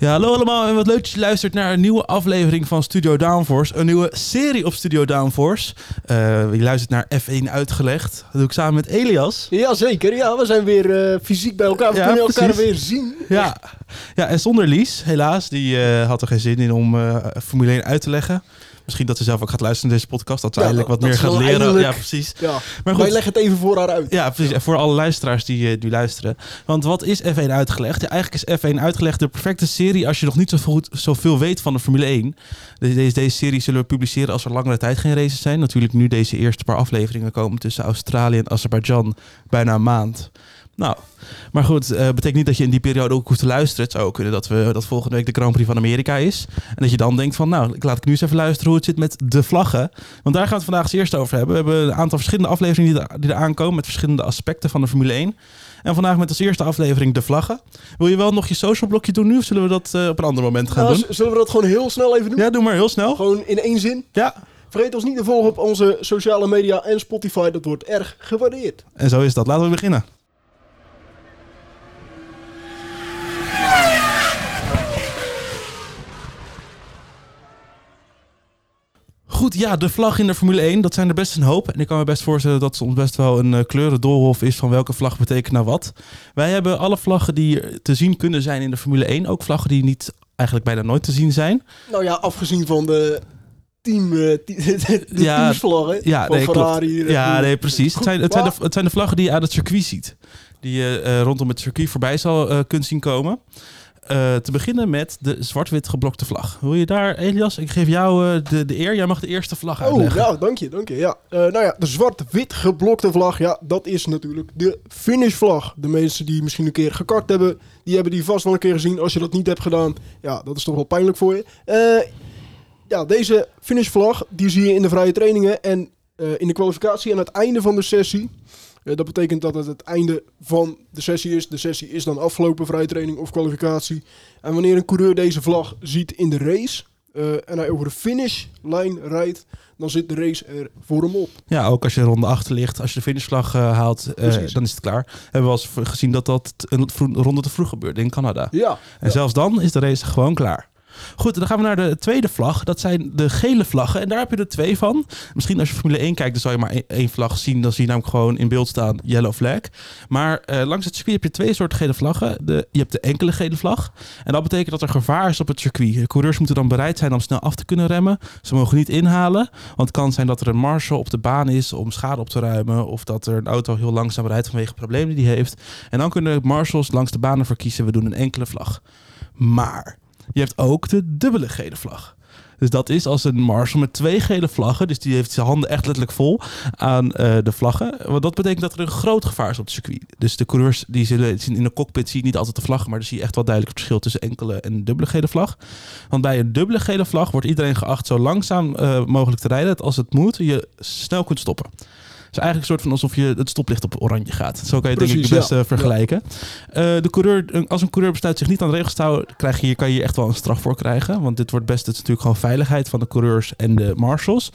Ja, hallo allemaal en wat leuk dat je luistert naar een nieuwe aflevering van Studio Downforce. Een nieuwe serie op Studio Downforce. Uh, je luistert naar F1 Uitgelegd. Dat doe ik samen met Elias. Jazeker, ja, we zijn weer uh, fysiek bij elkaar. We ja, kunnen elkaar weer zien. Ja. ja, en zonder Lies, helaas. Die uh, had er geen zin in om Formule 1 uit te leggen. Misschien dat ze zelf ook gaat luisteren naar deze podcast. Dat ze eigenlijk wat meer gaat leren. Ja, precies. Ja. Maar goed. Wij leggen het even voor haar uit. Ja, precies. En voor alle luisteraars die, die luisteren. Want wat is F1 uitgelegd? Ja, eigenlijk is F1 uitgelegd de perfecte serie als je nog niet zo zoveel weet van de Formule 1. Deze, deze serie zullen we publiceren als er langere tijd geen races zijn. Natuurlijk nu deze eerste paar afleveringen komen tussen Australië en Azerbeidzjan. Bijna een maand. Nou, maar goed, uh, betekent niet dat je in die periode ook hoeft te luisteren. Het zou kunnen dat, we, dat volgende week de Grand Prix van Amerika is. En dat je dan denkt van, nou, ik laat ik nu eens even luisteren hoe het zit met de vlaggen. Want daar gaan we het vandaag als eerste over hebben. We hebben een aantal verschillende afleveringen die er, die er aankomen met verschillende aspecten van de Formule 1. En vandaag met als eerste aflevering de vlaggen. Wil je wel nog je social blokje doen nu? Of zullen we dat uh, op een ander moment gaan nou, doen? Zullen we dat gewoon heel snel even doen? Ja, doe maar heel snel. Gewoon in één zin? Ja. Vergeet ons niet te volgen op onze sociale media en Spotify. Dat wordt erg gewaardeerd. En zo is dat. Laten we beginnen. Goed, ja, de vlag in de Formule 1, dat zijn er best een hoop. En ik kan me best voorstellen dat soms best wel een uh, kleurendoolhof is van welke vlag betekent nou wat. Wij hebben alle vlaggen die te zien kunnen zijn in de Formule 1. Ook vlaggen die niet eigenlijk bijna nooit te zien zijn. Nou ja, afgezien van de team, uh, de ja, teamsvlaggen ja, van nee, Ferrari. Ja, nee, precies. het, zijn, het, zijn de, het zijn de vlaggen die je uit het circuit ziet. Die je uh, rondom het circuit voorbij zal uh, kunnen zien komen. Uh, te beginnen met de zwart-wit geblokte vlag. Wil je daar, Elias? Ik geef jou uh, de, de eer. Jij mag de eerste vlag uitleggen. Oh, ja, dank je, dank je. Ja. Uh, nou ja, de zwart-wit geblokte vlag, ja, dat is natuurlijk de finishvlag. De mensen die misschien een keer gekakt hebben, die hebben die vast wel een keer gezien. Als je dat niet hebt gedaan, ja, dat is toch wel pijnlijk voor je. ja, deze finishvlag, die zie je in de vrije trainingen en in de kwalificatie aan het einde van de sessie. Uh, dat betekent dat het het einde van de sessie is. De sessie is dan afgelopen, vrije training of kwalificatie. En wanneer een coureur deze vlag ziet in de race uh, en hij over de finishlijn rijdt, dan zit de race er voor hem op. Ja, ook als je ronde achter ligt, als je de finishvlag uh, haalt, dan is het klaar. Hebben we al eens gezien dat dat een ronde te vroeg gebeurde in Canada. Ja. En zelfs dan is de race gewoon klaar. Goed, dan gaan we naar de tweede vlag. Dat zijn de gele vlaggen. En daar heb je er twee van. Misschien als je Formule 1 kijkt, dan zal je maar één vlag zien. Dan zie je namelijk gewoon in beeld staan yellow flag. Maar uh, langs het circuit heb je twee soorten gele vlaggen. De, je hebt de enkele gele vlag. En dat betekent dat er gevaar is op het circuit. De coureurs moeten dan bereid zijn om snel af te kunnen remmen. Ze mogen niet inhalen. Want het kan zijn dat er een marshal op de baan is om schade op te ruimen. Of dat er een auto heel langzaam rijdt vanwege problemen die hij heeft. En dan kunnen marshals langs de banen verkiezen. We doen een enkele vlag. Maar je hebt ook de dubbele gele vlag. Dus dat is als een marshal met twee gele vlaggen. Dus die heeft zijn handen echt letterlijk vol aan uh, de vlaggen. Want dat betekent dat er een groot gevaar is op het circuit. Dus de coureurs die in de cockpit zie je niet altijd de vlaggen. Maar dan zie je echt wel duidelijk het verschil tussen enkele en dubbele gele vlag. Want bij een dubbele gele vlag wordt iedereen geacht zo langzaam uh, mogelijk te rijden. Dat als het moet je snel kunt stoppen is eigenlijk een soort van alsof je het stoplicht op oranje gaat. Zo kan je Precies, denk ik het best vergelijken. Uh, de coureur, als een coureur besluit zich niet aan de regels te houden, krijg je, kan je hier echt wel een straf voor krijgen. Want dit wordt best, het is natuurlijk gewoon veiligheid van de coureurs en de marshals.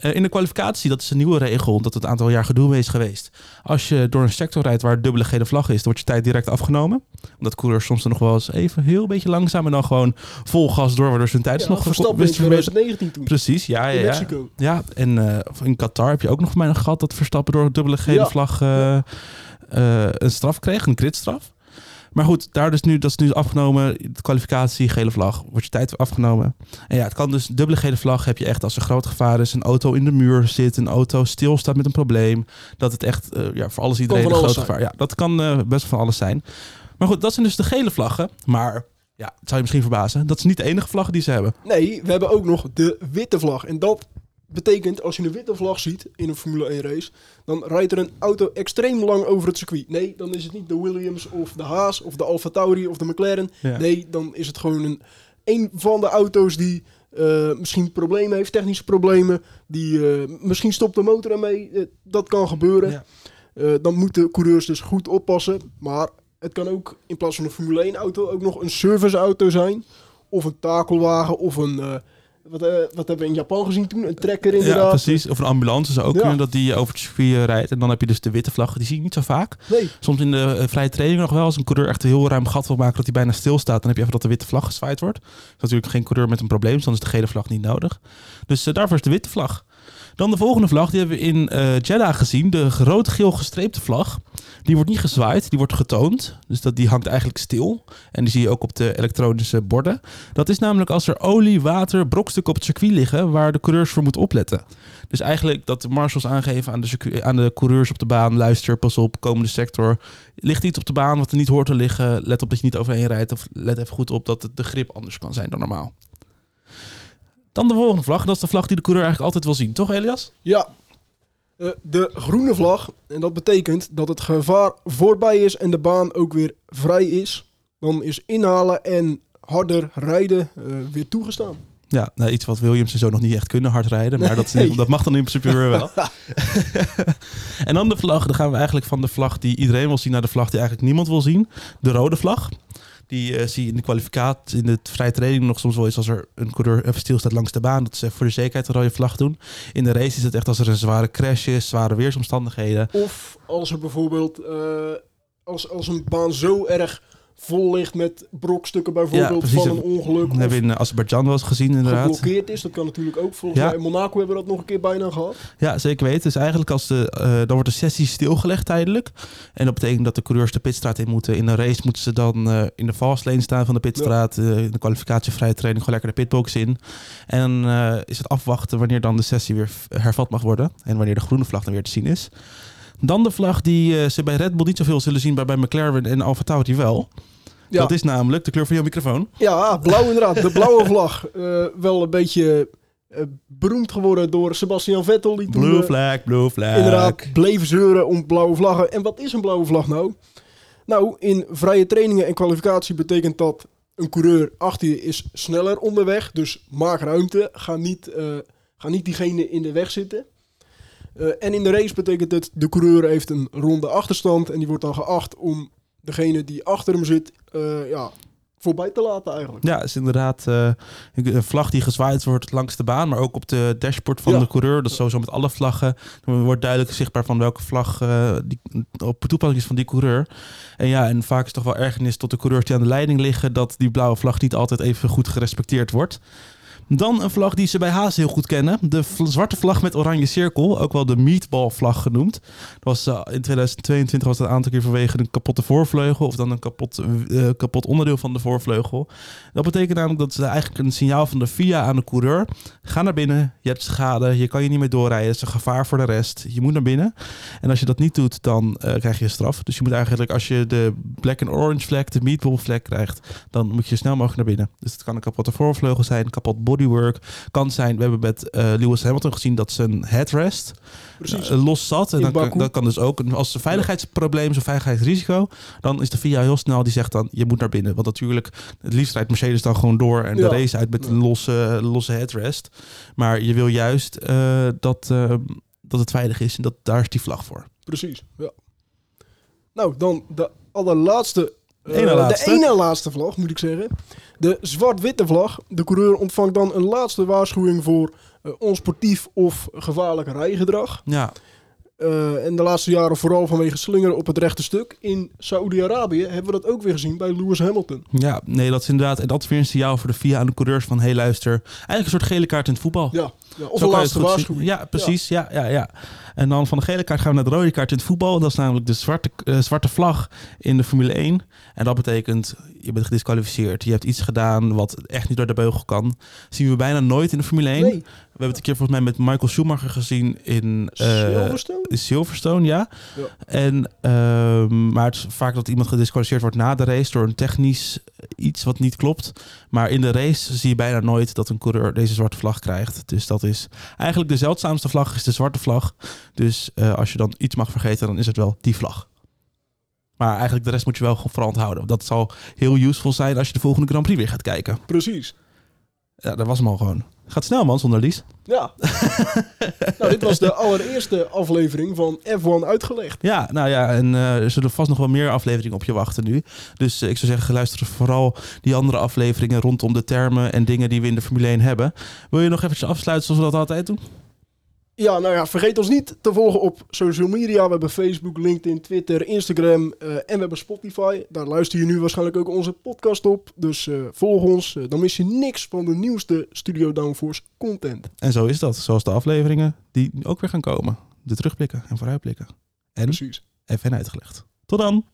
Uh, in de kwalificatie, dat is een nieuwe regel, dat het een aantal jaar gedoe is geweest. Als je door een sector rijdt waar dubbele gele vlag is, dan wordt je tijd direct afgenomen. Omdat coureurs soms nog wel eens even heel beetje langzaam en dan gewoon vol gas door, waardoor ze hun tijd ja, nog Verstappen in 2019 toen. Precies, ja, ja. In ja. Mexico. Ja, en uh, in Qatar heb je ook nog maar gehad dat Verstappen door een dubbele gele ja. vlag uh, uh, een straf kreeg, een gridstraf. Maar goed, daar dus nu, dat is nu afgenomen. De kwalificatie, gele vlag, wordt je tijd afgenomen. En ja, het kan dus, dubbele gele vlag heb je echt als er groot gevaar is. Een auto in de muur zit, een auto stilstaat met een probleem. Dat het echt, uh, ja, voor alles iedereen een groot gevaar. Ja, dat kan uh, best van alles zijn. Maar goed, dat zijn dus de gele vlaggen. Maar ja, het zou je misschien verbazen. Dat is niet de enige vlag die ze hebben. Nee, we hebben ook nog de witte vlag. En dat betekent, als je een witte vlag ziet in een Formule 1 race, dan rijdt er een auto extreem lang over het circuit. Nee, dan is het niet de Williams of de Haas of de Alfa Tauri of de McLaren. Ja. Nee, dan is het gewoon een, een van de auto's die uh, misschien problemen heeft, technische problemen. Die uh, misschien stopt de motor ermee. Uh, dat kan gebeuren. Ja. dan moeten coureurs dus goed oppassen. Maar het kan ook in plaats van een Formule 1 auto ook nog een serviceauto zijn. Of een takelwagen of een wat, eh, wat hebben we in Japan gezien toen? Een trekker inderdaad. Ja, precies. Of een ambulance zou ook Ja. kunnen dat die over het circuit eh, rijdt. En dan heb je dus de witte vlag. Die zie je niet zo vaak. Nee, Soms in de eh, vrije training nog wel. Als een coureur echt een heel ruim gat wil maken dat hij bijna stilstaat. Dan heb je even dat de witte vlag gezwaaid wordt. Dat is natuurlijk geen coureur met een probleem. Dus dan is de gele vlag niet nodig. Dus daarvoor is de witte vlag. Dan de volgende vlag. Die hebben we in Jeddah gezien. De rood-geel gestreepte vlag. Die wordt niet gezwaaid. Die wordt getoond. Dus dat, die hangt eigenlijk stil. En die zie je ook op de elektronische borden. Dat is namelijk als er olie, water, brokstukken op het circuit liggen. Waar de coureurs voor moeten opletten. Dus eigenlijk dat de marshals aangeven aan de, circuit, aan de coureurs op de baan. Luister, pas op, komende sector. Ligt iets op de baan wat er niet hoort te liggen. Let op dat je niet overheen rijdt. Of let even goed op dat de grip anders kan zijn dan normaal. Dan de volgende vlag. Dat is de vlag die de coureur eigenlijk altijd wil zien. Toch Elias? ja. Eh, de groene vlag. En dat betekent dat het gevaar voorbij is en de baan ook weer vrij is. Dan is inhalen en harder rijden eh, weer toegestaan. Ja, nou, iets wat Williams en zo nog niet echt kunnen hard rijden. Maar dat, dat mag dan in principe weer wel. en dan de vlag. Dan gaan we eigenlijk van de vlag die iedereen wil zien... naar de vlag die eigenlijk niemand wil zien. De rode vlag. Die eh, zie je in de kwalificatie, in de vrije training nog soms wel eens... als er een coureur even stilstaat langs de baan... dat ze voor de zekerheid een rode vlag doen. In de race is het echt als er een zware crash is... zware weersomstandigheden. Of als er bijvoorbeeld eh, als, als een baan zo erg vol ligt met brokstukken bijvoorbeeld van een ongeluk. Dat hebben we in eh, Azerbeidzjan wel eens gezien inderdaad. geblokkeerd is. Dat kan natuurlijk ook. Volgens Ja. mij in Monaco hebben we dat nog een keer bijna gehad. Ja, zeker weten. Dus eigenlijk als de, eh, dan wordt de sessie stilgelegd tijdelijk. En dat betekent dat de coureurs de pitstraat in moeten. In een race moeten ze dan eh, in de fast lane staan van de pitstraat. in de kwalificatie vrije training gewoon lekker de pitbox in. En is het afwachten wanneer dan de sessie weer hervat mag worden. En wanneer de groene vlag dan weer te zien is. Dan de vlag die eh, ze bij Red Bull niet zoveel zullen zien, maar bij McLaren en Alfa Tauri wel. Ja, Dat is namelijk de kleur van jouw microfoon. ja blauw inderdaad. De blauwe vlag. Eh, wel een beetje eh, beroemd geworden door Sebastian Vettel. Die toen, Blue flag, blue flag. inderdaad bleef zeuren om blauwe vlaggen. En wat is een blauwe vlag nou? Nou, in vrije trainingen en kwalificatie betekent dat een coureur achter je is sneller onderweg. Dus maak ruimte. Ga niet, ga niet diegene in de weg zitten. Eh, en in de race betekent het, de coureur heeft een ronde achterstand. En die wordt dan geacht om degene die achter hem zit, eh, ja, voorbij te laten eigenlijk. Ja, is inderdaad eh, een vlag die gezwaaid wordt langs de baan, maar ook op de dashboard van Ja. de coureur. Dat is sowieso met alle vlaggen. Dan wordt duidelijk zichtbaar van welke vlag eh, die op toepassing is van die coureur. En ja, en vaak is het toch wel ergernis tot de coureurs die aan de leiding liggen dat die blauwe vlag niet altijd even goed gerespecteerd wordt. Dan een vlag die ze bij Haas heel goed kennen. De zwarte vlag met oranje cirkel, ook wel de meatball vlag genoemd. Dat was, eh, in 2022 was dat een aantal keer vanwege een kapotte voorvleugel of dan een kapot, eh, kapot onderdeel van de voorvleugel. Dat betekent namelijk dat ze eigenlijk een signaal van de FIA aan de coureur. Ga naar binnen, je hebt schade, je kan je niet meer doorrijden. Het is een gevaar voor de rest. Je moet naar binnen. En als je dat niet doet, dan eh, krijg je een straf. Dus je moet eigenlijk, als je de black and orange vlek, de meatball vlek krijgt, dan moet je snel mogelijk naar binnen. Dus het kan een kapotte voorvleugel zijn, kapot bodywork. Kan zijn, we hebben met eh, Lewis Hamilton gezien dat zijn headrest eh, los zat. En dan kan, dat kan dus ook, als een veiligheidsprobleem, zo'n veiligheidsrisico, dan is de FIA heel snel, die zegt dan, je moet naar binnen. Want natuurlijk, het liefst rijdt Mercedes dan gewoon door en de race uit met een losse, losse headrest. Maar je wil juist eh, dat, dat het veilig is en dat, daar is die vlag voor. Precies, ja. Nou, dan de allerlaatste. Ene laatste. De ene laatste vlag, moet ik zeggen. De zwart-witte vlag. De coureur ontvangt dan een laatste waarschuwing voor eh, onsportief of gevaarlijk rijgedrag. Ja, Eh, en de laatste jaren vooral vanwege slingeren op het rechte stuk. In Saoedi-Arabië hebben we dat ook weer gezien bij Lewis Hamilton. ja, nee, dat is inderdaad, en dat is weer een signaal voor de FIA aan de coureurs van, hey luister, eigenlijk een soort gele kaart in het voetbal. Ja, ja of Zo een laatste waarschuwing. Ja, precies. Ja. Ja, ja, En dan van de gele kaart gaan we naar de rode kaart in het voetbal. Dat is namelijk de zwarte, eh, zwarte vlag in de Formule 1. En dat betekent, je bent gedisqualificeerd. Je hebt iets gedaan wat echt niet door de beugel kan. zien we bijna nooit in de Formule 1. Nee, We hebben het een keer volgens mij met Michael Schumacher gezien in... eh, Silverstone? Silverstone, ja. Ja. En, ehm, maar het is vaak dat iemand gedisqualificeerd wordt na de race door een technisch iets wat niet klopt. Maar in de race zie je bijna nooit dat een coureur deze zwarte vlag krijgt. Dus dat is eigenlijk de zeldzaamste vlag, is de zwarte vlag. Dus eh, als je dan iets mag vergeten, dan is het wel die vlag. Maar eigenlijk de rest moet je wel vooral onthouden. Dat zal heel useful zijn als je de volgende Grand Prix weer gaat kijken. Precies. Ja, dat was hem al gewoon. Gaat snel man, zonder Lies. Ja. nou, dit was de allereerste aflevering van F1 Uitgelegd. Ja, nou ja, en eh, er zullen vast nog wel meer afleveringen op je wachten nu. Dus eh, ik zou zeggen, luister vooral die andere afleveringen rondom de termen en dingen die we in de Formule 1 hebben. Wil je nog eventjes afsluiten zoals we dat altijd doen? Ja, nou ja, vergeet ons niet te volgen op social media. We hebben Facebook, LinkedIn, Twitter, Instagram eh, en we hebben Spotify. Daar luister je nu waarschijnlijk ook onze podcast op. Dus eh, volg ons, eh, dan mis je niks van de nieuwste Studio Downforce content. En zo is dat, zoals de afleveringen die ook weer gaan komen. De terugblikken en vooruitblikken. En Precies. even uitgelegd. Tot dan!